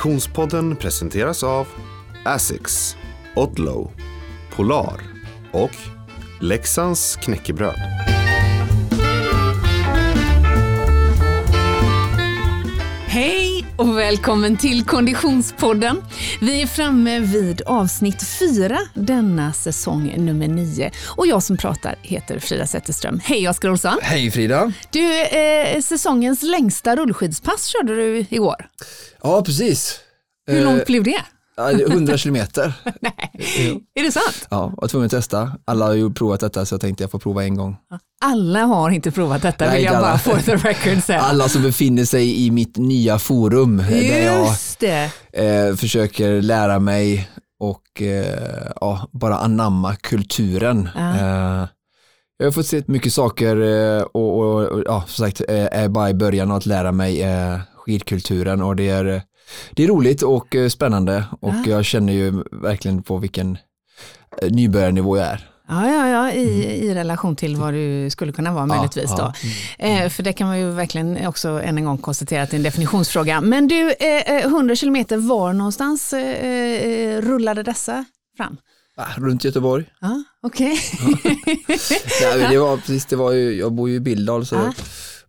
Missionspodden presenteras av Asics, Odlow, Polar och Leksands knäckebröd. Hej och välkommen till Konditionspodden. Vi är framme vid avsnitt fyra denna säsong nummer nio. Och jag som pratar heter Frida Zetterström. Hej Oskar Olsson. Hej Frida. Du, eh, säsongens längsta rullskidspass körde du igår. Ja, precis. Hur långt blev det? Eh, 100 kilometer. Nej, är det sant? Ja, jag var tvungen att testa. Alla har ju provat detta så jag tänkte jag får prova en gång. Alla har inte provat detta Nej, vill jag inte bara alla. for the record säga. Alla som befinner sig i mitt nya forum där jag Just det. eh, försöker lära mig och eh, ja, bara anamma kulturen. Ja. Eh, jag har fått se mycket saker eh, och, och, och ja, som sagt eh, är bara i början av att lära mig eh, skidkulturen och det är, eh, det är roligt och eh, spännande och Ja. jag känner ju verkligen på vilken eh, nybörjarnivå jag är. Ja, ja, ja i, i relation till vad du skulle kunna vara möjligtvis. ja. Då. Eh, för det kan man ju verkligen också än en gång konstatera att det är en definitionsfråga. Men du, eh, eh, 100 kilometer, var någonstans eh, eh, rullade dessa fram? Ah, runt Göteborg. Ja, Okej. Nej, men det var precis, det var ju, jag bor ju i Billdal så Ja.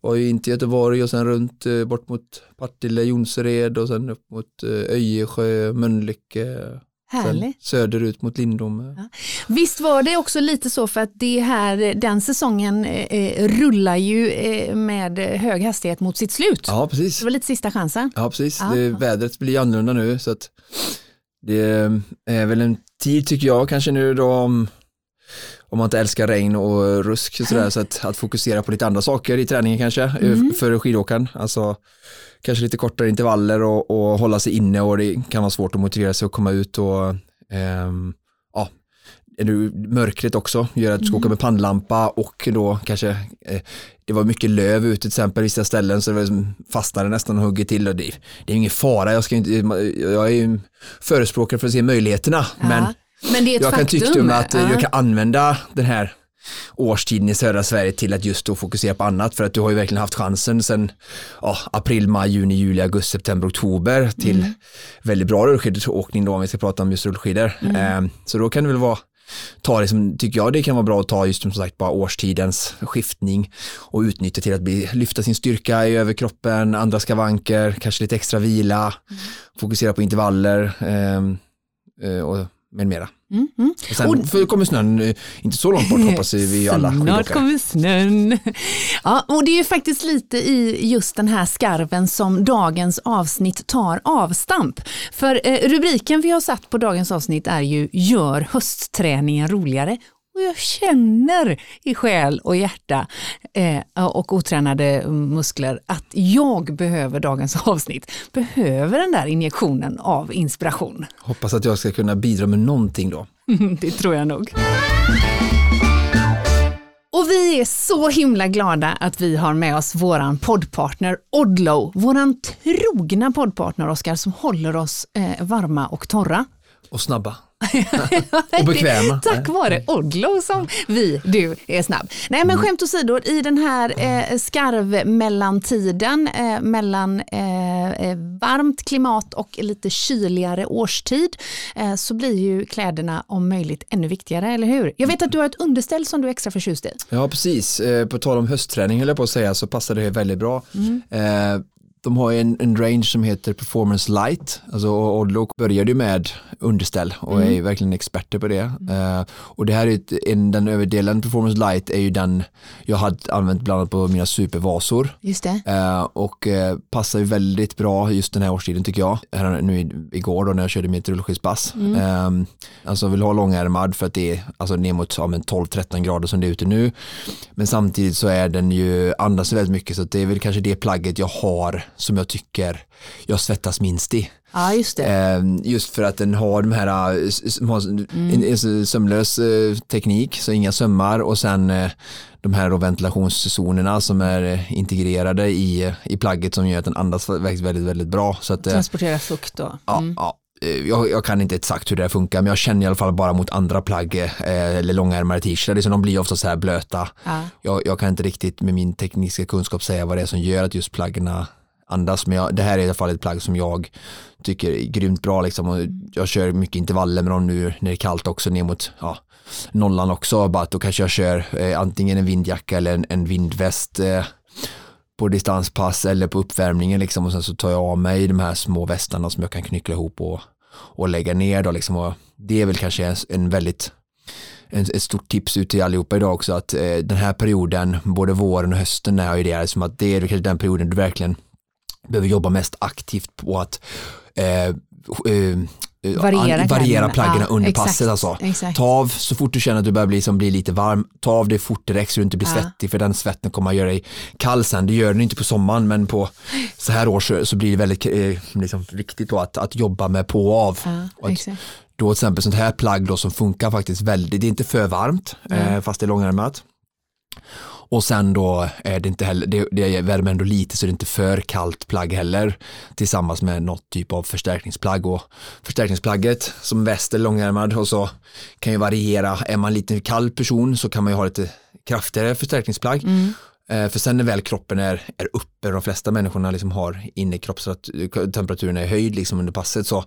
Var ju inte Göteborg och sen runt eh, bort mot Partille, Jonsered och sen upp mot eh, Öjersjö, Mölnlycke. Härligt. söderut mot Lindome. Visst var det också lite så för att det här, den säsongen eh, eh, rullar ju eh, med hög hastighet mot sitt slut. Ja, precis. Det var lite sista chansen. Ja, precis. Ja. Det, vädret blir annorlunda nu så att det är väl en tid tycker jag kanske nu då om, om man inte älskar regn och rusk sådär, så att, att fokusera på lite andra saker i träningen kanske eh, Mm. för skidåkaren. Alltså kanske lite kortare intervaller och, och hålla sig inne och det kan vara svårt att motivera sig att komma ut och ehm, ja, är det mörkret också gör att du ska åka med pannlampa och då kanske eh, det var mycket löv ute till exempel vissa ställen så det liksom fastnade nästan och hugger till och det, det är ingen fara, jag, ska inte, jag är ju förespråkare för att se möjligheterna Ja. Men det är ett jag kan faktum. tycka att eh, Ja. jag kan använda den här årstiden i södra Sverige till att just då fokusera på annat för att du har ju verkligen haft chansen sen ja, april, maj, juni, juli, augusti, september, oktober till Mm. väldigt bra rullskidåkning då om vi ska prata om just rullskidor. Mm. Eh, så då kan det väl vara ta det som, tycker jag det kan vara bra att ta just som sagt bara årstidens skiftning och utnyttja till att bli, lyfta sin styrka i överkroppen, andra skavanker, kanske lite extra vila, Mm. fokusera på intervaller ehm, eh, och med mera. Mm, mm. Och sen Och- kommer snön eh, inte så långt bort hoppas vi alla Snart kommer snön. Ja, och det är ju faktiskt lite i just den här skarven som dagens avsnitt tar avstamp. För eh, rubriken vi har satt på dagens avsnitt är ju Gör höstträningen roligare. Och jag känner i själ och hjärta eh, och otränade muskler att jag behöver dagens avsnitt. Behöver den där injektionen av inspiration. Hoppas att jag ska kunna bidra med någonting då. Det tror jag nog. Och vi är så himla glada att vi har med oss våran poddpartner Odlow, våran trogna poddpartner Oskar som håller oss eh, varma och torra. Och snabba. och bekväma. Tack vare Odlow som vi, du, är snabb. Nej men skämt åsido, i den här eh, skarvmellantiden eh, mellan eh, eh, varmt klimat och lite kyligare årstid eh, så blir ju kläderna om möjligt ännu viktigare, eller hur? Jag vet att du har ett underställ som du är extra förtjust i. Ja precis, eh, på tal om höstträning höll jag på att säga så passar det väldigt bra. Eh, de har en, en range som heter Performance Light, alltså Odlo började ju med underställ och är ju verkligen experter på det. Eh, och det här är ett, en, den överdelen Performance Light är ju den jag hade använt bland annat på mina supervasor. Just det. Eh, och eh, passar ju väldigt bra just den här årstiden tycker jag. Här, nu igår då när jag körde mitt rullskidspass. Eh, alltså vill ha långärmad för att det är alltså ner mot ja, men 12-13 grader som det är ute nu. Men samtidigt så är den ju, andas väldigt mycket så det är väl kanske det plagget jag har som jag tycker jag svettas minst i. Ja, just det. Eh, just för att den har de här eh, en, en sömlös eh, teknik, så inga sömmar och sen eh, de här ventilationszonerna som är integrerade i, i plagget som gör att den andas väldigt, väldigt, väldigt bra. Så att, Transportera fukt då. ja, ja, eh, jag, jag kan inte exakt hur det här funkar men jag känner i alla fall bara mot andra plagg eh, eller långärmade t-shirtar, liksom, de blir ofta så här blöta. Ja. Jag, jag kan inte riktigt med min tekniska kunskap säga vad det är som gör att just plaggen andas. Men jag, det här är i alla fall ett plagg som jag tycker är grymt bra. Liksom. Och jag kör mycket intervaller med dem nu när det är kallt också ner mot ja, nollan också. Bara att då kanske jag kör eh, antingen en vindjacka eller en, en vindväst eh, på distanspass eller på uppvärmningen liksom. och sen så tar jag av mig de här små västarna som jag kan knyckla ihop och, och lägga ner. Då, liksom. och det är väl kanske en, en väldigt en, ett stort tips ut till allihopa idag också att eh, den här perioden, både våren och hösten är ju det, som att det är kanske den perioden du verkligen behöver jobba mest aktivt på att eh, eh, variera, variera plaggen ja, under exakt, passet. Alltså. Exakt. Ta av så fort du känner att du börjar bli, som blir lite varm, ta av det fort direkt så du inte blir Ja. svettig för den svetten kommer att göra dig kall sen. Det gör den inte på sommaren men på så här år så, så blir det väldigt eh, liksom, viktigt då att, att jobba med på och av. Ja, Och att exakt. då till exempel sånt här plagg då som funkar faktiskt väldigt, det är inte för varmt eh, fast det är långärmat. Och sen då är det inte heller, det, det värmer ändå lite så det är inte för kallt plagg heller tillsammans med något typ av förstärkningsplagg. Och förstärkningsplagget som väst eller långärmad och så kan ju variera, är man lite kall person så kan man ju ha lite kraftigare förstärkningsplagg. Eh, För sen när väl kroppen är, är uppe, de flesta människorna liksom har innerkroppstemperaturen är höjd liksom under passet så,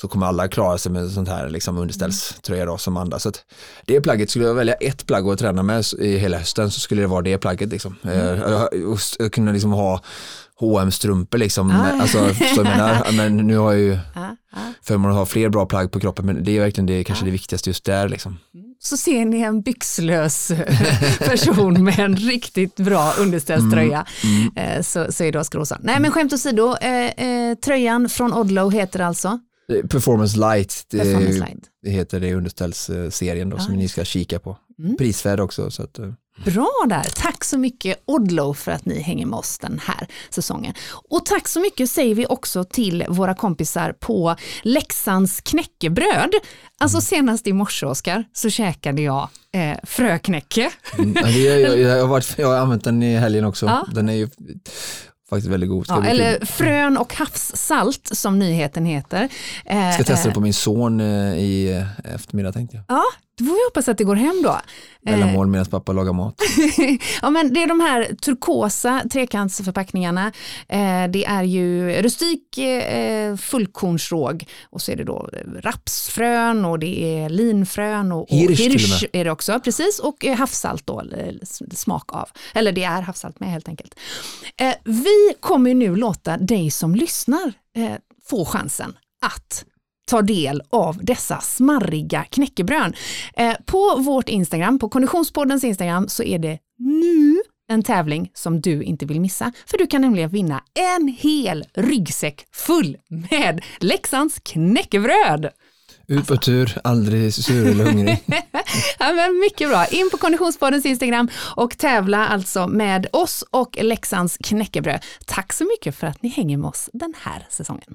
så kommer alla klara sig med sånt här liksom underställströja då som andra. Så det plagget, skulle jag välja ett plagg att träna med i hela hösten så skulle det vara det plagget. Liksom. Eh, och, och, och kunna liksom ha hm strumpor liksom. Ah. Alltså, så jag menar, men nu har jag ju Ja, ja. förmånen att ha fler bra plagg på kroppen men det är verkligen det, kanske det viktigaste just där. Liksom. Så ser ni en byxlös person med en riktigt bra underställströja eh, så, så är det Oskar. Nej men skämt åsido, eh, eh, tröjan från Odlow heter alltså Eh, Performance Light, det, Performance Light. det heter det underställsserien då, som ni ska kika på. Prisvärd också. Så att, eh, Bra där, tack så mycket Odlow för att ni hänger med oss den här säsongen. Och tack så mycket säger vi också till våra kompisar på Leksands knäckebröd. Alltså senast i morse Oskar så käkade jag eh, fröknäcke. mm, ja, är- jag, jag, har varit, jag har använt den i helgen också. Ja. Den är ju faktiskt väldigt god. Ja, eller kul. frön och havssalt som nyheten heter. Eh, ska testa eh, det på min son eh, i eh, eftermiddag tänkte jag. Ja, då får vi hoppas att det går hem då. Mellanmål medan pappa lagar mat. ja, men det är de här turkosa trekantsförpackningarna. Eh, det är ju rustik eh, fullkornsråg och så är det då rapsfrön och det är linfrön och, och Hirsch hirsch är det också. Precis och eh, havssalt då, eh, smak av. Eller det är havssalt med helt enkelt. Eh, vi kommer nu låta dig som lyssnar eh, få chansen att ta del av dessa smarriga knäckebrön. Eh, på vårt Instagram, på Konditionspoddens Instagram, så är det nu en tävling som du inte vill missa. För du kan nämligen vinna en hel ryggsäck full med Leksands knäckebröd. Ut på tur, aldrig sur eller hungrig. Ja, men mycket bra. In på Konditionspoddens Instagram och tävla alltså med oss och Leksands knäckebröd. Tack så mycket för att ni hänger med oss den här säsongen.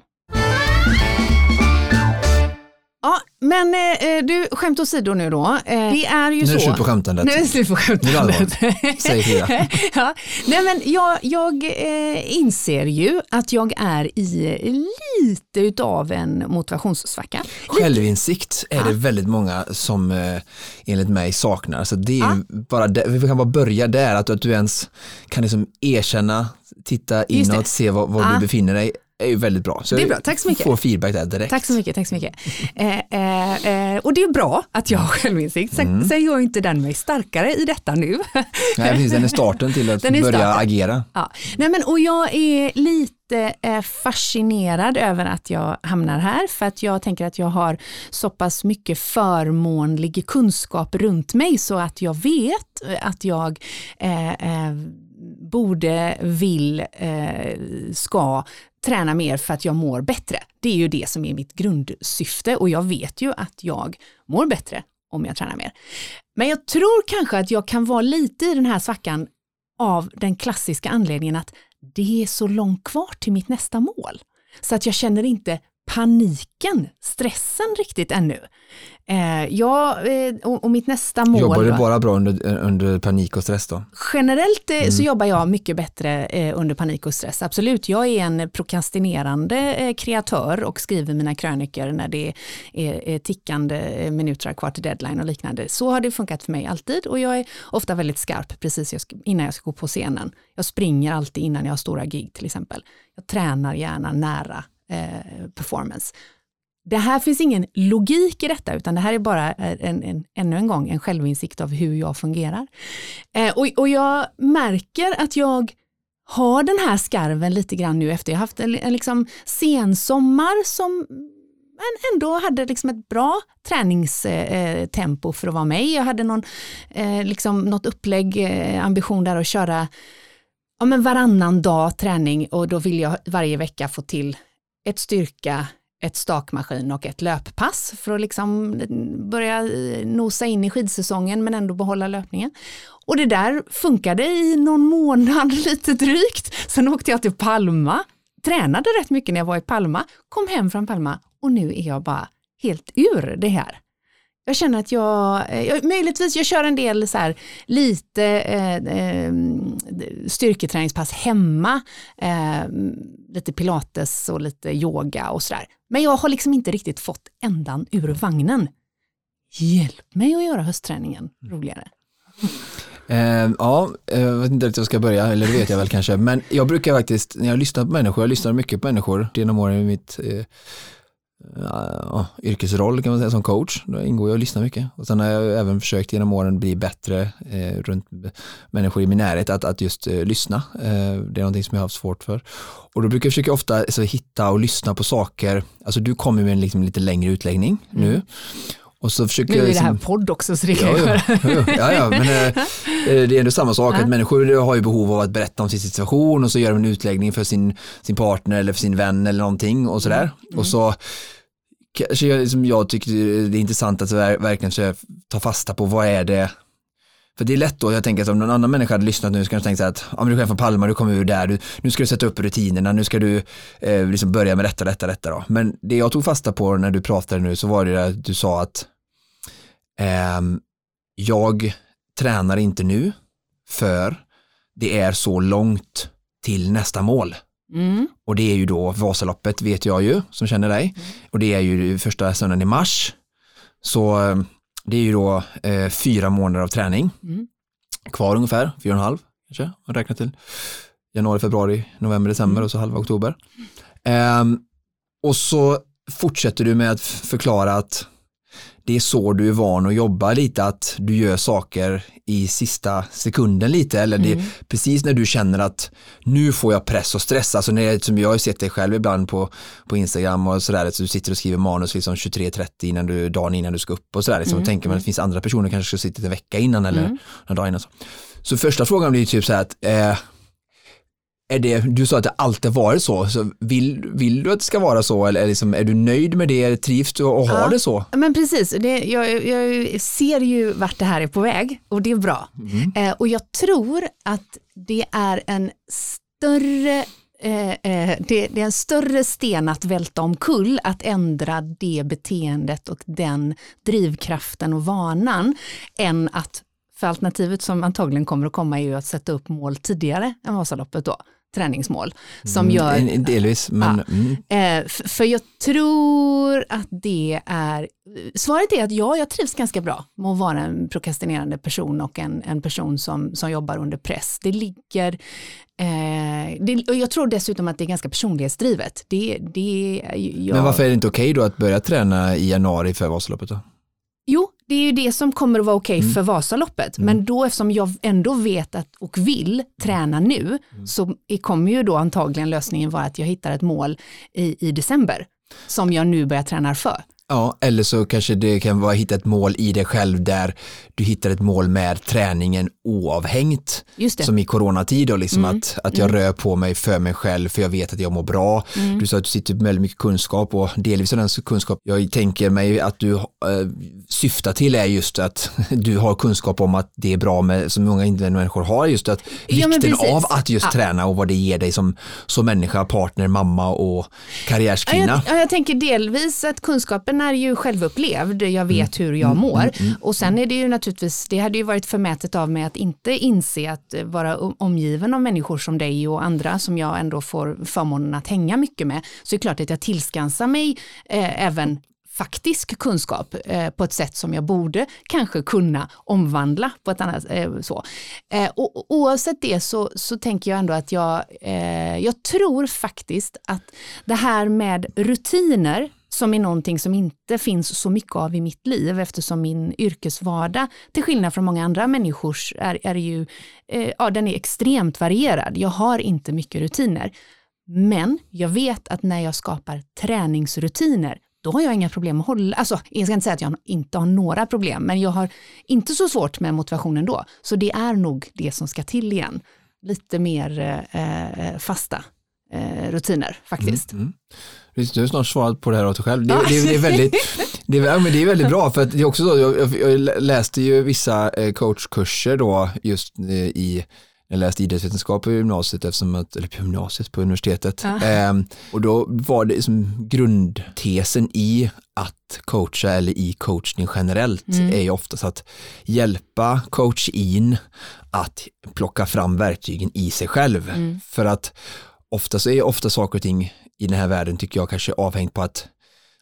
Ja, men eh, du, skämt åsido nu då. Eh, det är ju Nu är så. det slut på skämtandet. Nu är det slut på Nu är det skämtandet. Säg Frida. ja. Nej, men jag, jag eh, inser ju att jag är i lite utav en motivationssvacka. Självinsikt är det väldigt många som eh, enligt mig saknar. Så det är ju bara där, vi kan bara börja där, att, att du ens kan liksom erkänna, titta det. inåt, se var, var Ja. du befinner dig, är ju väldigt bra. Så Det är bra, tack så mycket. får feedback där direkt. Tack så mycket, tack så mycket. Eh, eh, eh, och det är bra att jag har självinsikt. Sen, Mm. sen gör inte den mig starkare i detta nu. Nej, precis, den är starten till att börja starten. agera. Ja. Nej, men, och jag är lite eh, fascinerad över att jag hamnar här för att jag tänker att jag har så pass mycket förmånlig kunskap runt mig så att jag vet att jag eh, eh, borde, vill, eh, ska träna mer för att jag mår bättre. Det är ju det som är mitt grundsyfte och jag vet ju att jag mår bättre om jag tränar mer. Men jag tror kanske att jag kan vara lite i den här svackan av den klassiska anledningen att det är så långt kvar till mitt nästa mål. Så att jag känner inte paniken, stressen riktigt ännu. Eh, jag, eh, och, och, mitt nästa mål... Jobbar du bara bra under, under panik och stress då? Generellt eh, mm. så jobbar jag mycket bättre eh, under panik och stress, absolut. Jag är en prokrastinerande eh, kreatör och skriver mina krönikor när det är, är tickande minuter kvar till deadline och liknande. Så har det funkat för mig alltid och jag är ofta väldigt skarp precis innan jag ska gå på scenen. Jag springer alltid innan jag har stora gig till exempel. Jag tränar gärna nära eh, performance. Det här finns ingen logik i detta, utan det här är bara eh, en, en, ännu en gång en självinsikt av hur jag fungerar. Eh, och, och jag märker att jag har den här skarven lite grann nu efter jag haft en, en liksom sensommar som men ändå hade liksom ett bra träningstempo eh, eh, för att vara med. Jag hade någon, liksom något upplägg, ambition där att köra ja, men varannan dag träning och då vill jag varje vecka få till ett styrka, ett stakmaskin och ett löppass för att liksom börja nosa in i skidsäsongen men ändå behålla löpningen. Och det där funkade i någon månad lite drygt. Sen åkte jag till Palma, tränade rätt mycket när jag var i Palma, kom hem från Palma och nu är jag bara helt ur det här. Jag känner att jag, jag möjligtvis, jag kör en del så här, lite eh, eh, styrketräningspass hemma, eh, lite pilates och lite yoga och sådär. Men jag har liksom inte riktigt fått ändan ur vagnen. Hjälp mig att göra höstträningen roligare. Eh, ja, eh, jag vet inte riktigt var jag ska börja, eller det vet jag väl kanske, men jag brukar faktiskt, när jag lyssnar på människor, jag lyssnar mycket på människor genom åren i mitt eh, uh, yrkesroll kan man säga som coach. Då ingår jag och lyssnar mycket. Och sen har jag även försökt genom åren bli bättre uh, runt människor i min närhet att, att just uh, lyssna. Eh, det är någonting som jag har haft svårt för. Och då brukar jag försöka ofta alltså, hitta och lyssna på saker. Alltså du kommer med en liksom, lite längre utläggning mm. nu. Och så försöker nu är jag liksom, det här podd också så det kan ja, ja, ja, ja, men eh, eh, det är ändå samma sak att människor har ju behov av att berätta om sin situation och så gör de en utläggning för sin, sin partner eller för sin vän eller någonting och sådär. Mm. Och så kanske jag, liksom, jag tycker det är intressant att verkligen ta fasta på vad är det för det är lätt då, jag tänker att om någon annan människa hade lyssnat nu ska de tänka så att, ja men du är från Palma, du kommer ur där, du, nu ska du sätta upp rutinerna, nu ska du eh, liksom börja med detta, detta, detta då. Men det jag tog fasta på när du pratade nu så var det att du sa att eh, jag tränar inte nu för det är så långt till nästa mål. Mm. Och det är ju då Vasaloppet vet jag ju som känner dig. Mm. Och det är ju första söndagen i mars. Så eh, det är ju då eh, fyra månader av träning. Mm. Kvar ungefär, fyra och en halv kanske, man räknar till. Januari, februari, november, december mm. och så halva oktober. Eh, och så fortsätter du med att förklara att det är så du är van att jobba lite, att du gör saker i sista sekunden lite eller mm. det, precis när du känner att nu får jag press och stress, alltså när som jag har sett dig själv ibland på, på Instagram och sådär, att du sitter och skriver manus liksom 23.30 innan du, dagen innan du ska upp och sådär, liksom, mm. och tänker man att det finns andra personer kanske ska sitta en vecka innan eller mm. några dagar innan. Så. så första frågan blir typ så här att eh, är det, du sa att det alltid varit så, så vill, vill du att det ska vara så eller är, liksom, är du nöjd med det, trivs du och har ja, det så? Men precis, det, jag, jag, ser ju vart det här är på väg och det är bra. Mm. Eh, och jag tror att det är en större Eh, eh, det, det, är en större sten att välta omkull att ändra det beteendet och den drivkraften och vanan än att för alternativet som antagligen kommer att komma är ju att sätta upp mål tidigare än Vasaloppet då träningsmål. Som mm, gör, delvis, men... Ja, mm. Eh, för jag tror att det är, svaret är att ja, jag trivs ganska bra med att vara en prokrastinerande person och en, en person som, som jobbar under press. Det ligger, eh, det, och jag tror dessutom att det är ganska personlighetsdrivet. Det, det, jag... Men varför är det inte okej okay då att börja träna i januari för Vasaloppet då? Jo, det är ju det som kommer att vara okej okay mm. för Vasaloppet. Mm. Men då eftersom jag ändå vet att, och vill träna nu mm. så kommer ju då antagligen lösningen vara att jag hittar ett mål i, i december som jag nu börjar träna för. Ja, eller så kanske det kan vara att hitta ett mål i dig själv där du hittar ett mål med träningen oavhängt. Just det. Som i coronatid då, liksom Mm. att, att jag rör på mig för mig själv för jag vet att jag mår bra. Mm. Du sa att du sitter med väldigt mycket kunskap och delvis av den kunskap jag tänker mig att du eh, syftar till är just att du har kunskap om att det är bra med, som många människor har, just att Ja, vikten precis. av att just Ja. träna och vad det ger dig som, som människa, partner, mamma och Ja, karriärskvinna. jag, ja, jag tänker delvis att kunskapen är ju självupplevd, jag vet hur jag mår. och sen är det ju naturligtvis, det hade ju varit förmätet av mig att inte inse att vara omgiven av människor som dig och andra som jag ändå får förmånen att hänga mycket med. Så det är klart att jag tillskansar mig eh, även faktisk kunskap eh, på ett sätt som jag borde kanske kunna omvandla på ett annat eh, så. Eh, och, och oavsett det så, så tänker jag ändå att jag, eh, jag tror faktiskt att det här med rutiner som är någonting som inte finns så mycket av i mitt liv eftersom min yrkesvardag, till skillnad från många andra människors, är, är ju, eh, ja, den är extremt varierad. Jag har inte mycket rutiner. Men jag vet att när jag skapar träningsrutiner, då har jag inga problem att hålla, alltså jag ska inte säga att jag inte har några problem, men jag har inte så svårt med motivationen då. Så det är nog det som ska till igen. Lite mer eh, eh fasta eh, rutiner faktiskt. Mm. mm. Visst, Du har snart svarat på det här åt dig själv. Det, det, det, är väldigt, det, är, men det är väldigt bra för att det är också så, jag, jag, läste ju vissa eh, coachkurser då just eh, i jag läste idrottsvetenskap på gymnasiet, eftersom att, eller på gymnasiet, på universitetet. Ja. Ehm, och då var det som grundtesen i att coacha eller i coachning generellt Mm. är ju oftast att hjälpa coach in att plocka fram verktygen i sig själv. Mm. För att ofta så är ofta saker och ting i den här världen tycker jag kanske avhängt på att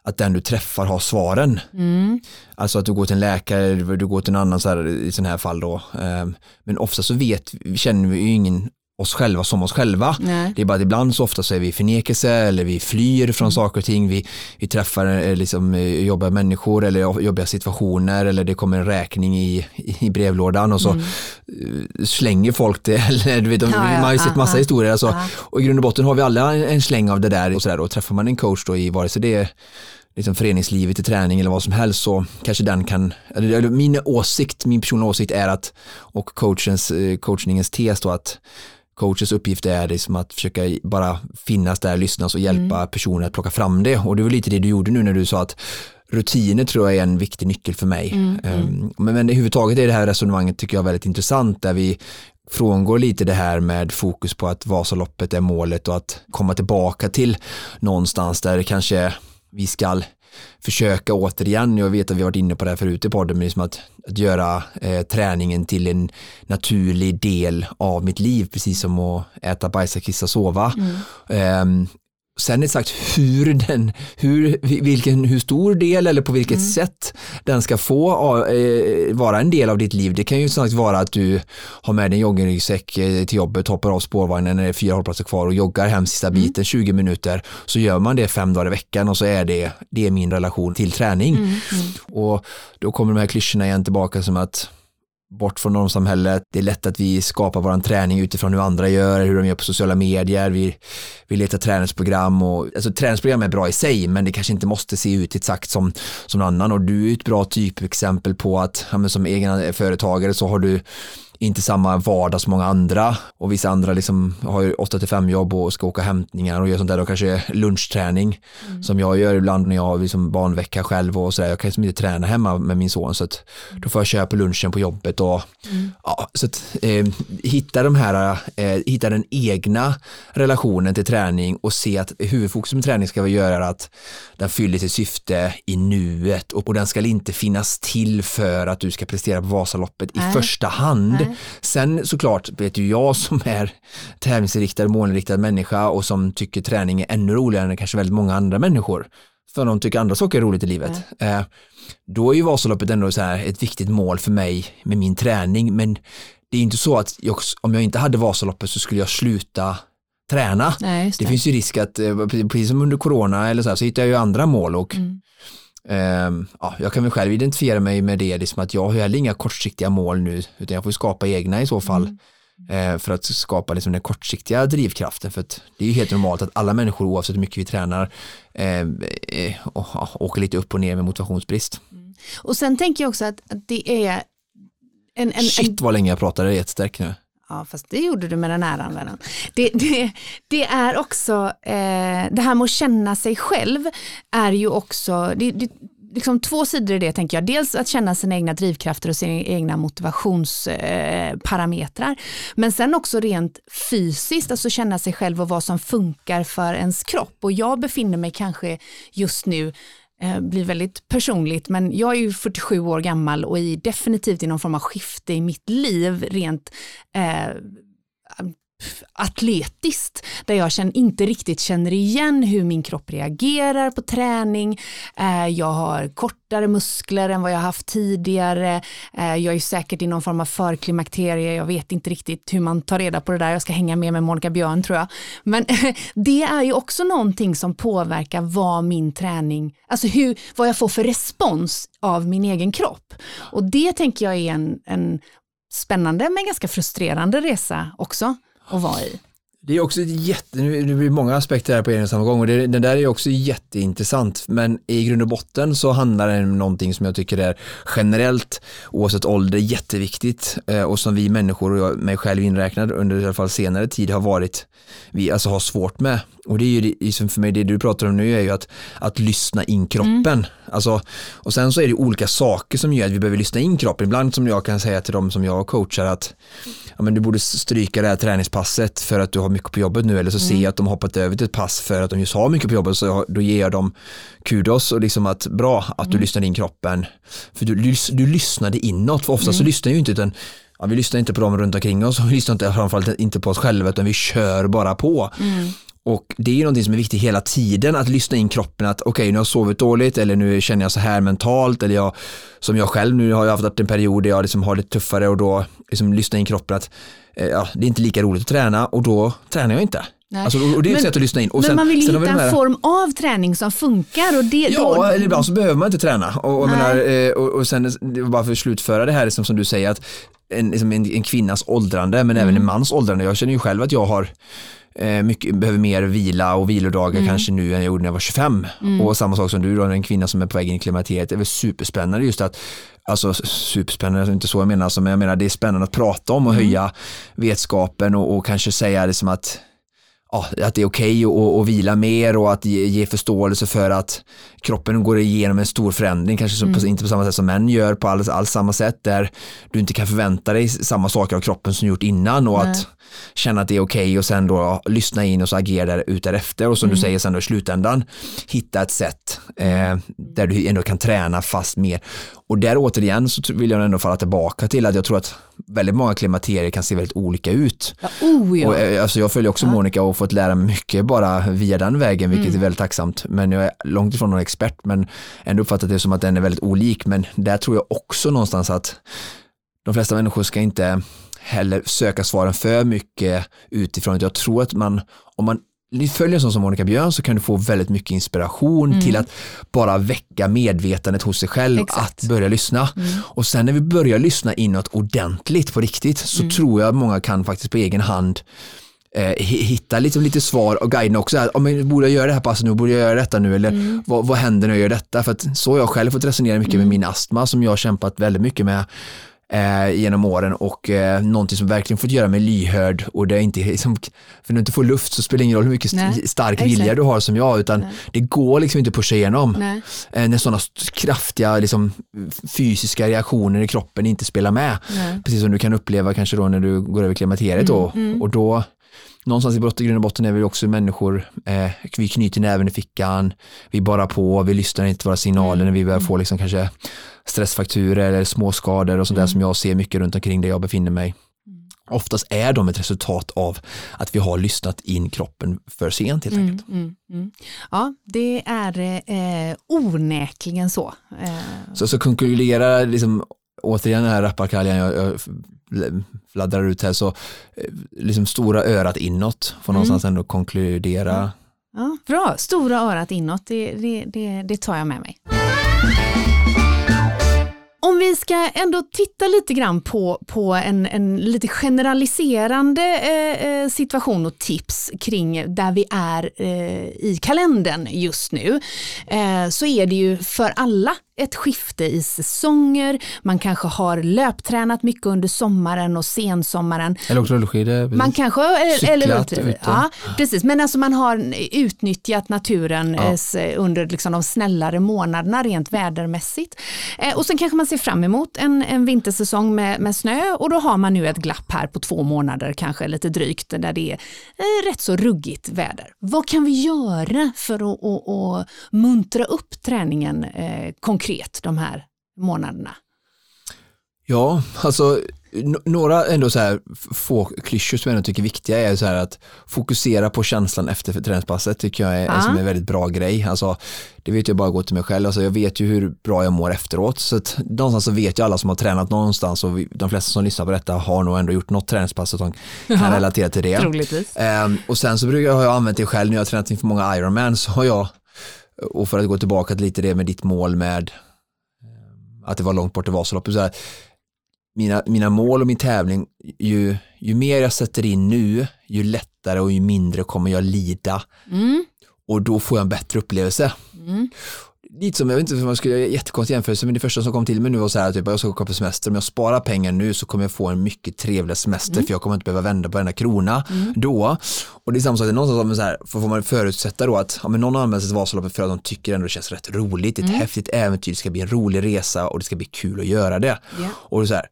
att den du träffar har svaren. Mm. Alltså att du går till en läkare, du går till en annan så här, i sådana här fall då. Ehm, Men ofta så vet, känner vi ju ingen oss själva som oss själva. Nej. Det är bara att ibland så ofta så är vi i förnekelse eller vi flyr från saker och ting. Vi, vi träffar eh, liksom, eh, jobbiga människor eller jobbiga situationer eller det kommer en räkning i, i brevlådan och så eh, slänger folk det. Eller, du vet, Ja, ja, man har ju sett massa ja. historier. Alltså, Ja. och i grund och botten har vi alla en, en släng av det där och sådär. Och träffar man en coach då i vare sig det är liksom föreningslivet i träning eller vad som helst så kanske den kan, eller min åsikt, min personliga åsikt är att och coachens, coachningens tes då att coachens uppgift är liksom att försöka bara finnas där, lyssna och hjälpa personer att plocka fram det. Och det var lite det du gjorde nu när du sa att rutiner tror jag är en viktig nyckel för mig. Ehm, Men, men överhuvudtaget är det här resonemanget tycker jag väldigt intressant där vi frångår lite det här med fokus på att Vasaloppet är målet och att komma tillbaka till någonstans där det kanske vi ska försöka återigen, jag vet att vi har varit inne på det här förut i podden, men liksom att, att göra eh, träningen till en naturlig del av mitt liv, precis som att äta, bajsa, kissa, sova. Ehm, Sen sagt hur den, hur, vilken, hur stor del eller på vilket sätt den ska få eh, vara en del av ditt liv. Det kan ju sagt vara att du har med dig en joggingryggsäck eh, till jobbet, hoppar av spårvagnen när det är fyra hållplatser kvar och joggar hem sista biten 20 minuter. Så gör man det fem dagar i veckan och så är det, det är min relation till träning. Och då kommer de här klyschorna igen tillbaka som att bort från normsamhället. Det är lätt att vi skapar vår träning utifrån hur andra gör, hur de gör på sociala medier. Vi, vi letar träningsprogram och alltså träningsprogram är bra i sig men det kanske inte måste se ut exakt som, som någon annan och du är ett bra typexempel på att ja, men som egen företagare så har du inte samma vardag som många andra och vissa andra liksom har ju 8 till 5 jobb och ska åka hämtningar och gör sånt där och kanske lunchträning som jag gör ibland när jag har liksom barnvecka själv och sådär. Jag kan liksom inte träna hemma med min son så att då får jag köpa lunchen på jobbet och ja, så att eh, hitta de här, eh, hitta den egna relationen till träning och se att huvudfokus med träning ska vi göra att den fyller sitt syfte i nuet och, och den ska inte finnas till för att du ska prestera på Vasaloppet Nej. i första hand. Nej. Sen såklart vet ju jag som är tävlingsinriktad, målinriktad människa och som tycker träning är ännu roligare än kanske väldigt många andra människor. För de tycker andra saker är roligt i livet. Eh, då är ju Vasaloppet ändå så här ett viktigt mål för mig med min träning. Men det är inte så att jag, om jag inte hade Vasaloppet så skulle jag sluta träna. Nej, Det det. finns ju risk att, eh, precis som under corona eller så, här, så hittar jag ju andra mål och Mm. Ehm, ja, jag kan väl själv identifiera mig med det, liksom att jag har heller inga kortsiktiga mål nu, utan jag får skapa egna i så fall. Mm. eh, för att skapa liksom den kortsiktiga drivkraften. För att det är ju helt normalt att alla människor oavsett hur mycket vi tränar eh, åker lite upp och ner med motivationsbrist. Mm. Och sen tänker jag också att, att det är en, en, Shit vad länge jag pratade, det är jättestarkt nu. Ja, fast det gjorde du med den här användaren. Det, det, det är också, eh, det här med att känna sig själv är ju också, det, det, liksom två sidor i det tänker jag. Dels att känna sina egna drivkrafter och sina egna motivationsparametrar. Eh, men sen också rent fysiskt, alltså känna sig själv och vad som funkar för ens kropp. Och jag befinner mig kanske just nu Eh, blir väldigt personligt, men jag är ju 47 år gammal och är definitivt i någon form av skifte i mitt liv rent eh, atletiskt, där jag känner, inte riktigt känner igen hur min kropp reagerar på träning. Eh, jag har kortare muskler än vad jag haft tidigare. Eh, jag är säkert i någon form av förklimakterie. Jag vet inte riktigt hur man tar reda på det där. Jag ska hänga med med Monica Björn tror jag. Men det är ju också någonting som påverkar vad min träning, alltså hur, vad jag får för respons av min egen kropp. Och det tänker jag är en, en spännande men ganska frustrerande resa också att vara i. Det är också jätte, det blir många aspekter här på en och samma gång och det, den där är också jätteintressant men i grund och botten så handlar det om någonting som jag tycker är generellt oavsett ålder jätteviktigt eh, och som vi människor och jag, mig själv inräknad under i alla fall senare tid har varit, vi alltså har svårt med och det är ju liksom för mig det du pratar om nu är ju att, att lyssna in kroppen. Mm. Alltså, och sen så är det olika saker som gör att vi behöver lyssna in kroppen. Ibland som jag kan säga till dem som jag coachar att ja, men du borde stryka det här träningspasset för att du har mycket på jobbet nu eller så mm. ser jag att de hoppat över till ett pass för att de just har mycket på jobbet så då ger jag dem kudos och liksom att bra att mm. du lyssnade in kroppen. För du, du, du lyssnade inåt, för ofta så mm. lyssnar ju inte utan ja, vi lyssnar inte på dem runt omkring oss och vi lyssnar inte, framförallt inte på oss själva utan vi kör bara på. Mm. Och det är ju någonting som är viktigt hela tiden att lyssna in kroppen att okej okay, nu har jag sovit dåligt eller nu känner jag så här mentalt eller jag som jag själv nu har jag haft en period där jag liksom har lite tuffare och då liksom lyssna in kroppen att eh, ja, det är inte lika roligt att träna och då tränar jag inte. Alltså, och det är ett sätt att lyssna in. Och men sen, man vill hitta en form av träning som funkar. Och det, ja, då... eller ibland så behöver man inte träna. Och, och, menar, eh, och, och sen bara för att slutföra det här liksom, som du säger att en, liksom en, en kvinnas åldrande men mm. även en mans åldrande. Jag känner ju själv att jag har mycket, behöver mer vila och vilodagar mm. kanske nu än jag gjorde när jag var 25. Mm. Och samma sak som du då, en kvinna som är på väg in i klimakteriet. Det är väl superspännande just att Alltså superspännande, inte så jag menar, alltså, men jag menar det är spännande att prata om och mm. höja vetskapen och, och kanske säga det som att ja, att det är okej okay att, vila mer och att ge, ge, förståelse för att kroppen går igenom en stor förändring, kanske mm. på, inte på samma sätt som män gör på alls, alls samma sätt där du inte kan förvänta dig samma saker av kroppen som gjort innan och Nej. att känna att det är okej okay och sen då lyssna in och så agera ut därefter och som mm. du säger sen då i slutändan hitta ett sätt eh, där du ändå kan träna fast mer och där återigen så vill jag ändå falla tillbaka till att jag tror att väldigt många klimakterier kan se väldigt olika ut. Ja, oh ja. Och, eh, alltså jag följer också ja. Monica och fått lära mig mycket bara via den vägen vilket mm. är väldigt tacksamt men jag är långt ifrån någon expert men ändå uppfattat det som att den är väldigt olik men där tror jag också någonstans att de flesta människor ska inte heller söka svaren för mycket utifrån. Jag tror att man, om man följer en sån som Monica Björn så kan du få väldigt mycket inspiration mm. till att bara väcka medvetandet hos sig själv Exakt. att börja lyssna. Mm. Och sen när vi börjar lyssna inåt ordentligt på riktigt så mm. tror jag många kan faktiskt på egen hand eh, hitta liksom lite svar och guiden också. Här, oh, borde jag göra det här passet nu? Borde jag göra detta nu? Eller mm. vad, vad händer när jag gör detta? För att så har jag själv fått resonera mycket med mm. min astma som jag har kämpat väldigt mycket med eh, genom åren och eh, någonting som verkligen fått göra mig lyhörd och det är inte liksom, för när du inte får luft så spelar det ingen roll hur mycket Nej, stark exakt. vilja du har som jag utan Nej. det går liksom inte att pusha igenom eh, när sådana kraftiga liksom, fysiska reaktioner i kroppen inte spelar med. Precis som du kan uppleva kanske då när du går över klimakteriet mm, då mm. och då någonstans i grund och botten är vi också människor, eh, vi knyter näven i fickan, vi bara på, vi lyssnar inte på våra signaler när vi börjar mm. få liksom kanske stressfakturer eller småskador och sånt där mm. som jag ser mycket runt omkring där jag befinner mig. Mm. Oftast är de ett resultat av att vi har lyssnat in kroppen för sent helt enkelt. Mm, mm, ja, det är eh, onekligen så. Eh. Så, så konkludera liksom, återigen den här rappakaljan jag, jag fladdrar ut här så eh, liksom stora örat inåt får mm. någonstans ändå konkludera. Ja, bra, stora örat inåt, det, det, det, det tar jag med mig. Om vi ska ändå titta lite grann på, på en, en lite generaliserande eh, eh, situation och tips kring där vi är eh, i kalendern just nu, eh, så är det ju för alla ett skifte i säsonger, man kanske har löptränat mycket under sommaren och sensommaren. Eller åkt rullskidor. Man kanske, eller, eller, ja, precis, men alltså man har utnyttjat naturen Ja. eh, under liksom de snällare månaderna rent vädermässigt. Eh, och sen kanske man ser fram emot en, en vintersäsong med, med snö och då har man nu ett glapp här på två månader, kanske lite drygt, där det är eh, rätt så ruggigt väder. Vad kan vi göra för att, att, att muntra upp träningen eh, konkret de här månaderna? Ja, alltså några ändå så här få klyschor som jag tycker är viktiga är så här att fokusera på känslan efter träningspasset tycker jag är, som är en väldigt bra grej. Alltså, det vet jag bara gå till mig själv, alltså, jag vet ju hur bra jag mår efteråt så att någonstans så vet ju alla som har tränat någonstans och vi, de flesta som lyssnar på detta har nog ändå gjort något träningspass så de kan relatera till det. Ehm, och sen så brukar jag, har jag använt det själv när jag har tränat inför många Ironman så har jag, och för att gå tillbaka till lite det med ditt mål med ehm, att det var långt bort till Vasaloppet, så här, mina, mina mål och min tävling, ju, ju mer jag sätter in nu, ju lättare och ju mindre kommer jag lida Mm. och då får jag en bättre upplevelse. Mm. Lite som, jag vet inte om jag skulle göra jättekonstig jämförelse, men det första som kom till mig nu var så här, typ, jag ska åka på semester, om jag sparar pengar nu så kommer jag få en mycket trevligare semester Mm. för jag kommer inte behöva vända på varenda krona då. Och det är samma sak, det är någonstans så här, får man förutsätta då att ja, men någon använder sig till Vasaloppet för att de tycker ändå det känns rätt roligt, det är ett Mm. häftigt äventyr, det ska bli en rolig resa och det ska bli kul att göra det. Ja. Och så här,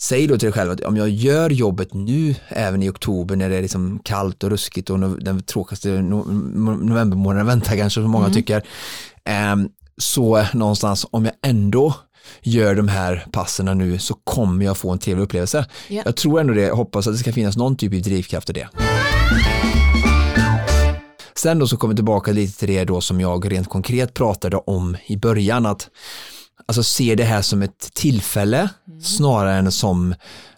säg då till dig själv att om jag gör jobbet nu, även i oktober när det är liksom kallt och ruskigt och no- den tråkigaste no- no- novembermånaden väntar kanske som många Mm. tycker, ehm, så någonstans om jag ändå gör de här passerna nu så kommer jag få en trevlig upplevelse. Ja. Jag tror ändå det, hoppas att det ska finnas någon typ av drivkraft i det. Sen då så kommer vi tillbaka lite till det då som jag rent konkret pratade om i början att alltså se det här som ett tillfälle snarare än som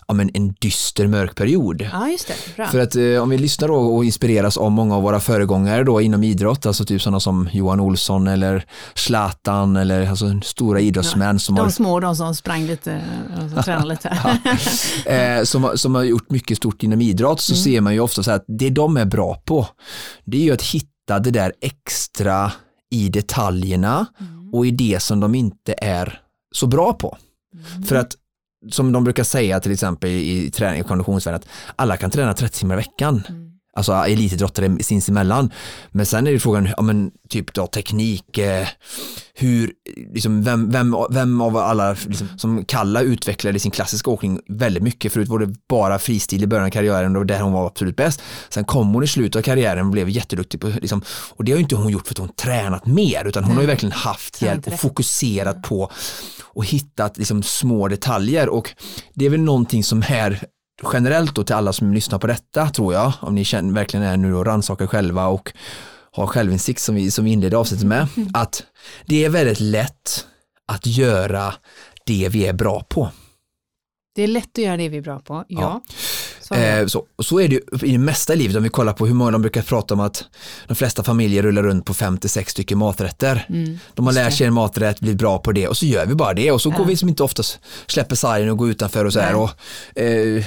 ja, men en dyster mörk period. ja, just det. Bra. För att eh, om vi lyssnar då och inspireras av många av våra föregångare då inom idrott, alltså typ sådana som Johan Olsson eller Zlatan eller alltså stora idrottsmän som har De små, de som sprang lite, de som tränade lite. eh, som, har- som har gjort mycket stort inom idrott så ser man ju ofta så här att det de är bra på det är ju att hitta det där extra i detaljerna och i det som de inte är så bra på. För att som de brukar säga till exempel i träning och konditionsvärlden att alla kan träna 30 timmar i veckan. Alltså elitidrottare sinsemellan. Men sen är det frågan, ja men typ då teknik, eh, hur, liksom vem, vem, vem av alla, liksom, som Kalla utvecklade sin klassiska åkning väldigt mycket, förut var det bara fristil i början av karriären och där hon var absolut bäst. Sen kom hon i slutet av karriären och blev jätteduktig på, liksom, och det har ju inte hon gjort för att hon tränat mer, utan hon har ju verkligen haft hjälp och fokuserat på och hittat liksom små detaljer och det är väl någonting som är generellt då till alla som lyssnar på detta tror jag, om ni känner, verkligen är nu och rannsakar själva och har självinsikt som vi, som vi inledde avsnittet med, att det är väldigt lätt att göra det vi är bra på. Det är lätt att göra det vi är bra på. Ja. Ja. Så. Eh, så, så är det ju i det mesta i livet om vi kollar på hur många de brukar prata om att de flesta familjer rullar runt på 56 stycken maträtter. Mm, De har lärt sig en maträtt, blivit bra på det och så gör vi bara det och så Ja. går vi som inte oftast släpper sargen och går utanför och så här och eh,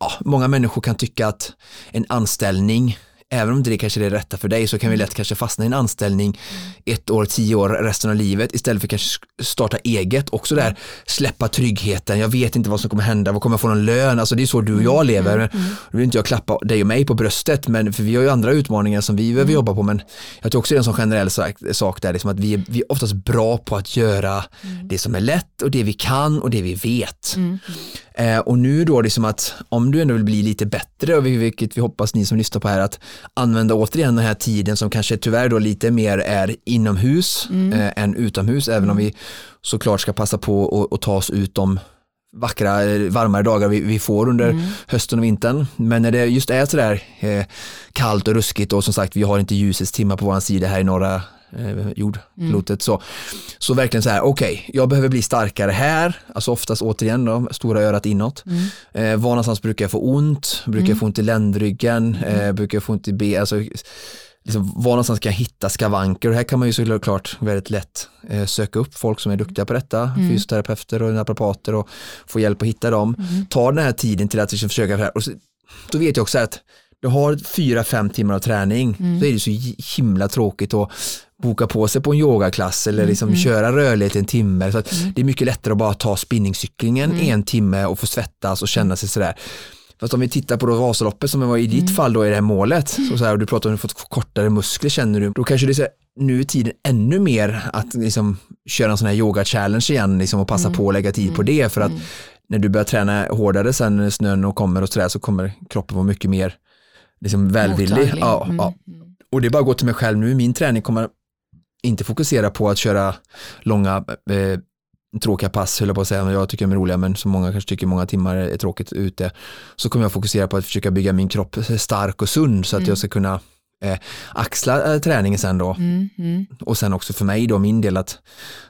ja, många människor kan tycka att en anställning Även om inte det kanske är det rätta för dig så kan vi lätt kanske fastna i en anställning ett år, tio år, resten av livet istället för kanske starta eget. Också där släppa tryggheten, jag vet inte vad som kommer hända, vad kommer jag få någon lön? Alltså det är så du och jag lever. Nu vill inte jag klappa dig och mig på bröstet, men för vi har ju andra utmaningar som vi behöver jobba på. Men jag tror också det är en sån generell sak, där, liksom att vi är, vi är oftast bra på att göra det som är lätt och det vi kan och det vi vet. Eh, och nu då liksom att om du ändå vill bli lite bättre, och vilket vi hoppas ni som lyssnar på här, att använda återigen den här tiden som kanske tyvärr då lite mer är inomhus eh, än utomhus, även om vi såklart ska passa på att- ta oss ut de vackra, eh, varmare dagar vi, vi får under hösten och vintern. Men när det just är sådär eh, kallt och ruskigt och som sagt vi har inte ljusets timmar på vår sida här i norra eh, jordklotet så, så verkligen så här, okej, jag behöver bli starkare här, alltså oftast återigen då, stora örat inåt. Eh, var någonstans brukar jag få ont, brukar jag få ont i ländryggen, eh, brukar jag få ont i ben, alltså liksom, var någonstans kan jag hitta skavanker? Och här kan man ju såklart väldigt lätt eh, söka upp folk som är duktiga på detta, Mm. fysioterapeuter och naprapater och få hjälp att hitta dem. Mm. Ta den här tiden till att liksom, försöka, och så, då vet jag också att du har fyra, fem timmar av träning, Mm. så är det så himla tråkigt att boka på sig på en yogaklass eller liksom Mm. köra rörlighet en timme. Så att Det är mycket lättare att bara ta spinningcyklingen Mm. en timme och få svettas och känna sig sådär. Fast om vi tittar på då Vasaloppet som var i ditt Mm. fall då i det här målet, så så här, och du pratar om att du fått kortare muskler känner du, då kanske det är här, nu är tiden ännu mer att liksom köra en sån här yoga challenge igen liksom, och passa Mm. på att lägga tid på det för att när du börjar träna hårdare sen när snön och kommer och sådär så kommer kroppen vara mycket mer liksom, välvillig. Ja, Mm. ja. Och det är bara att gå till mig själv nu, min träning kommer inte fokusera på att köra långa eh, tråkiga pass, höll jag på att säga, jag tycker de är roliga, men som många kanske tycker många timmar är tråkigt ute, så kommer jag fokusera på att försöka bygga min kropp stark och sund så att jag ska kunna eh, axla eh, träningen sen då. Mm, mm. Och sen också för mig då, min del att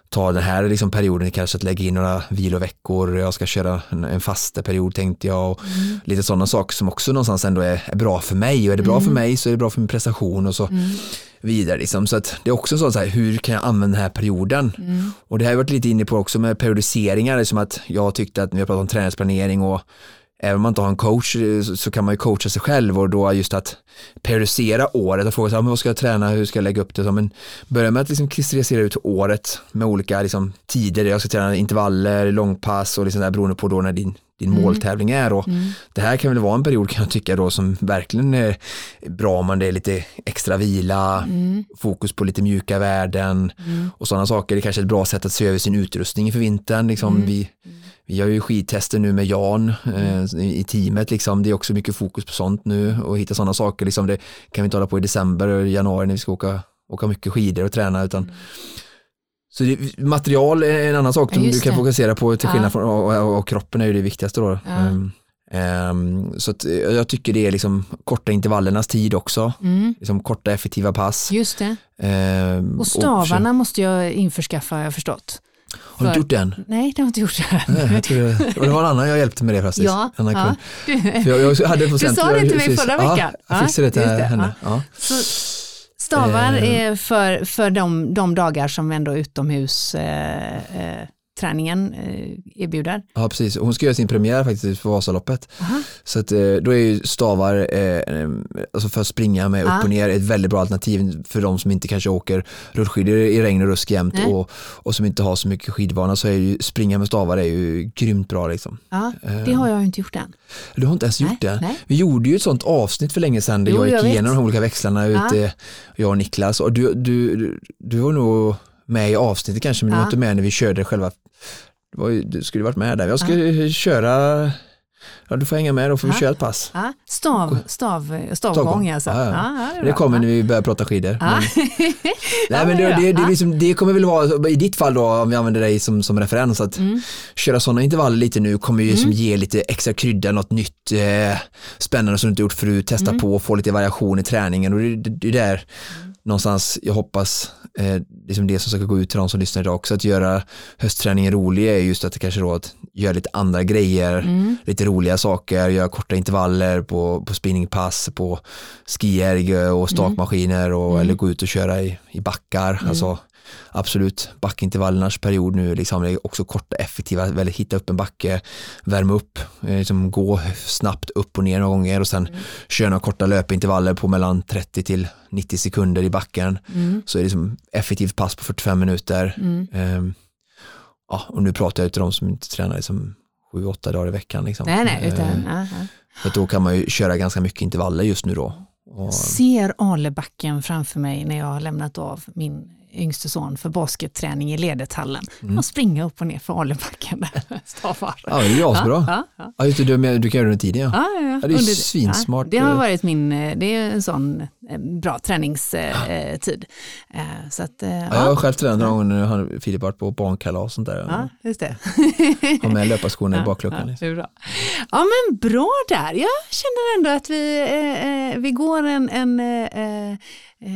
ta den här liksom perioden, kanske att lägga in några viloveckor, jag ska köra en, en fasta period tänkte jag och Mm. lite sådana saker som också någonstans ändå är, är bra för mig och är det bra för Mm. mig så är det bra för min prestation och så vidare. Liksom. Så att det är också så här, hur kan jag använda den här perioden? Mm. Och det har jag varit lite inne på också med periodiseringar, liksom att jag tyckte att när vi pratat om träningsplanering och även om man inte har en coach eh, så- kan man ju coacha sig själv och då just att periodisera året och fråga sig, ja, men vad ska jag träna, hur ska jag lägga upp det? Så, men börja med att liksom kristallisera ut året med olika liksom, tider, jag ska träna intervaller, långpass och liksom där, beroende på då när din, din måltävling är. Och Det här kan väl vara en period kan jag tycka då som verkligen är bra om man det är lite extra vila, fokus på lite mjuka värden och sådana saker. Det är kanske är ett bra sätt att se över sin utrustning inför vintern. Liksom vi, vi har ju skidtester nu med Jan eh, i teamet, liksom. det är också mycket fokus på sånt nu och hitta sådana saker. Liksom. Det kan vi inte hålla på i december och januari när vi ska åka, åka mycket skidor och träna utan så det, material är en annan sak Ja, som du kan det. fokusera på till skillnad Ja. från och, och, och kroppen är ju det viktigaste då. Ja. Ehm, ehm, så att, eh, jag tycker det är liksom korta intervallernas tid också, Mm. liksom korta effektiva pass. Just det. Ehm, Och stavarna måste jag införskaffa har jag förstått. Har du inte gjort den? Nej, det har jag inte gjort. Nej, jag det, och det var en annan jag hjälpte med det faktiskt. Ja, ja. Du, jag, jag hade Du sa det till mig förra Ja, veckan. jag Ja, fixade det till det, henne. Ja. så stavar Eh. är för, för de, de dagar som ändå utomhus eh, eh, träningen eh, erbjuder. Ja, precis. Hon ska göra sin premiär faktiskt för Vasaloppet. Aha. Så att, eh, då är ju stavar, eh, alltså för att springa med Ja. upp och ner, ett väldigt bra alternativ för de som inte kanske åker rullskidor i regn och rusk jämt Nej. och, och som inte har så mycket skidvana så är ju springa med stavar är ju grymt bra liksom. Ja, det har jag ju inte gjort än. Du har inte ens gjort Nej, det? nej. Vi gjorde ju ett sånt avsnitt för länge sedan där Jo, jag gick jag igenom de olika växlarna Ja. ute, jag och Niklas och du, du, du, du var nog med i avsnittet kanske men du Ja. var inte med när vi körde själva det var du skulle varit med där. Jag ska köra, ja du får hänga med då får vi Ja. köra ett pass. Ja, stav, stav, stavgång Stavgång. alltså. Ja, ja. Ja, ja, Det bra. kommer när vi börjar prata skidor. Ja. Men, nej, men det, det, det, liksom, det kommer väl vara, i ditt fall då, om vi använder dig som, som referens, att Mm. köra sådana intervaller lite nu kommer ju som ge lite extra krydda, något nytt eh, spännande som du inte gjort förut, testa Mm. på, få lite variation i träningen och det, det, det är där någonstans jag hoppas eh, liksom det som ska gå ut till de som lyssnar idag också, att göra höstträningen rolig är just att det kanske då att göra lite andra grejer, Mm. lite roliga saker, göra korta intervaller på, på spinningpass, på skijärg och stakmaskiner och, eller gå ut och köra i, i backar. Alltså, absolut, backintervallernas period nu liksom, det är också korta effektiva, väldigt hitta upp en backe, värma upp, eh, liksom gå snabbt upp och ner några gånger och sen köra några korta löpintervaller på mellan 30 till 90 sekunder i backen. Mm. Så är det liksom effektivt pass på 45 minuter. Mm. Ehm, ja, och nu pratar jag till de som inte tränar liksom 7-8 dagar i veckan. Liksom. Nej, nej, utan, ja. för då kan man ju köra ganska mycket intervaller just nu då. Och, Ser Alebacken framför mig när jag har lämnat av min yngste son för basketträning i ledethallen. Mm. Och springa upp och ner för Alebacken där stavar. ja, det är ju asbra. Ja, ja, Ja, just det, du, du kan göra det tiden. Ja. ja, ja, det är Under- svinsmart. Det har varit min, eh, det är en sån eh, bra träningstid. Eh, Så att, eh, Ja, jag har själv tränat någon gång när han- Filip varit på barnkalas och sånt där. ja, just det. Har med löparskorna i bakluckan. Liksom. bra. ja men bra där. Jag känner ändå att vi, eh, eh, vi går en, en eh, eh,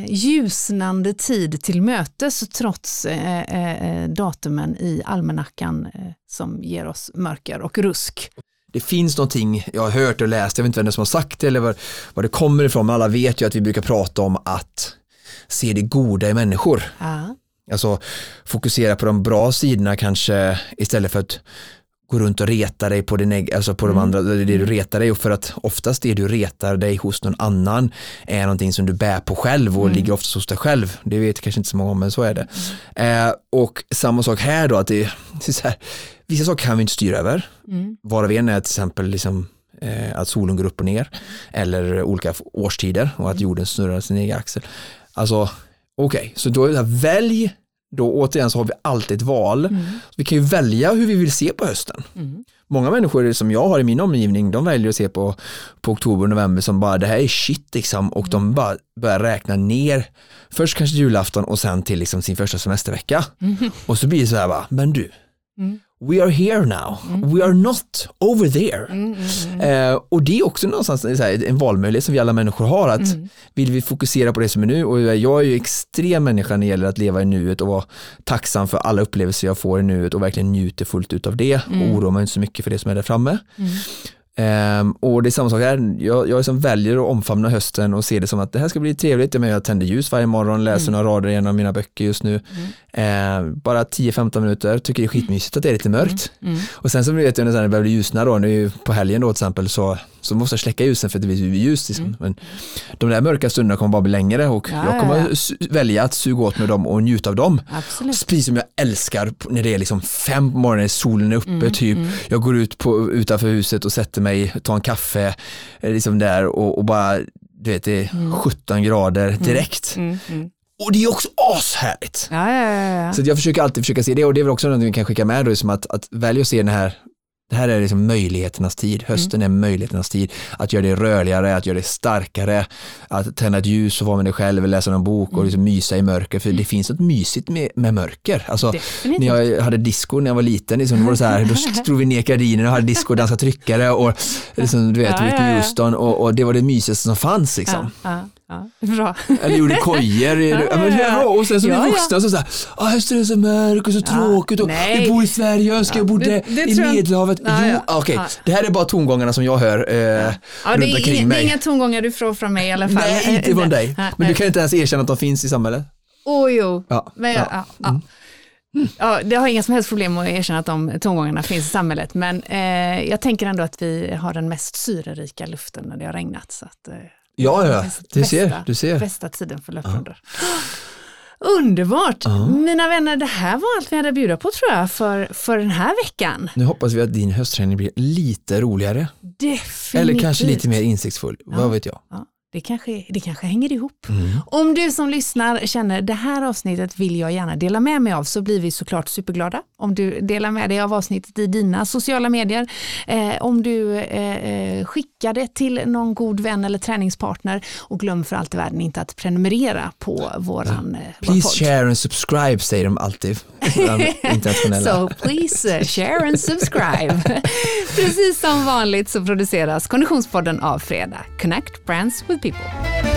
ljusnande tid till mötes trots eh, eh, eh, datumen i almanackan eh, som ger oss mörker och rusk. det finns någonting, jag har hört och läst, jag vet inte vem som har sagt det eller var, var det kommer ifrån, men alla vet ju att vi brukar prata om att se det goda i människor. Ja. Alltså fokusera på de bra sidorna kanske istället för att gå runt och reta dig på, neg- alltså på de andra, det du retar dig och för att oftast det du retar dig hos någon annan är någonting som du bär på själv och ligger oftast hos dig själv. Det vet kanske inte så många om men så är det. Eh, och samma sak här då att det, det här, vissa saker kan vi inte styra över. Varav en är till exempel liksom, eh, att solen går upp och ner eller olika årstider och att jorden snurrar sin egen axel. Alltså okej, så då är det här, välj då återigen så har vi alltid ett val. Vi kan ju välja hur vi vill se på hösten. Många människor som jag har i min omgivning, de väljer att se på, på oktober och november som bara det här är shit liksom. Och de bara börjar räkna ner. Först kanske julafton och sen till liksom sin första semestervecka. Och så blir det så här bara, men du, we are here now, we are not over there. Eh, och det är också någonstans här, en valmöjlighet som vi alla människor har, att vill vi fokusera på det som är nu och jag är ju extrem människa när det gäller att leva i nuet och vara tacksam för alla upplevelser jag får i nuet och verkligen njuter fullt ut av det och oroar mig inte så mycket för det som är där framme. Ehm, och det är samma sak här, jag, jag som väljer att omfamna hösten och ser det som att det här ska bli trevligt, jag, tänder ljus varje morgon, läser några rader i en av mina böcker just nu. Ehm, bara 10-15 minuter, tycker det är skitmysigt att det är lite mörkt. Och sen så vet jag när det börjar bli ljusna då, nu på helgen då till exempel, så, så måste jag släcka ljusen för att det blir ljust. Liksom. Men de där mörka stunderna kommer bara bli längre och Ja, jag kommer ja, ja. välja att suga åt mig dem och njuta av dem. Absolut. Precis som jag älskar när det är liksom fem på morgonen, solen är uppe Mm, typ. Jag går ut på, utanför huset och sätter mig, tar en kaffe eh, liksom där och, och bara, du vet det är 17 grader direkt. Mm, mm. Och det är också ashärligt. Ja, ja, ja. Så jag försöker alltid försöka se det och det är väl också något vi kan skicka med då, som att, att välja att se den här det här är liksom möjligheternas tid, hösten är möjligheternas tid, att göra det rörligare, att göra det starkare, att tända ett ljus och vara med dig själv, läsa en bok och liksom mysa i mörker, för det finns något mysigt med, med mörker. Alltså, Definitivt. när jag hade disco när jag var liten, liksom, var det så här, då drog vi ner gardinerna och hade disco och dansade tryckare och liksom, du vet, Ja, Whitney ja, ja. Houston och, och det var det mysigaste som fanns. Liksom. Ja, ja. Bra. Eller gjorde kojor. ja, ja. Och sen så Ja, ja. vuxna så såhär, ah, hösten är så mörk och så tråkigt och nej. vi bor i Sverige, jag önskar jag bodde det- det i Medelhavet. Ja, jo, okej, Ja. det här är bara tongångarna som jag hör eh, Ja, runt omkring inga, det är mig. inga tongångar du får från mig i alla fall. Nej, inte från dig. Nej, Men du kan inte ens erkänna att de finns i samhället. Åh jo, Ja, men jag, ja. ja. Ja. Ja, det har inga som helst problem att erkänna att de tongångarna finns i samhället, men eh, jag tänker ändå att vi har den mest syrerika luften när det har regnat. Så att, eh, Ja, ja, du ser, bästa, du ser. Bästa tiden för löprundor. Underbart! Mina vänner, det här var allt vi hade att bjuda på tror jag för, för den här veckan. Nu hoppas vi att din höstträning blir lite roligare. Definitivt. Eller kanske lite mer insiktsfull, vad vet jag. Ja, det, kanske, det kanske hänger ihop. Mm. Om du som lyssnar känner det här avsnittet vill jag gärna dela med mig av så blir vi såklart superglada om du delar med dig av avsnittet i dina sociala medier. Eh, om du eh, eh, skickar det till någon god vän eller träningspartner och glöm för allt i världen inte att prenumerera på våran eh, vår Please podd. share and subscribe säger de alltid. Internationella. So please eh, share and subscribe. Precis som vanligt så produceras Konditionspodden av Fredag. Connect Brands with people.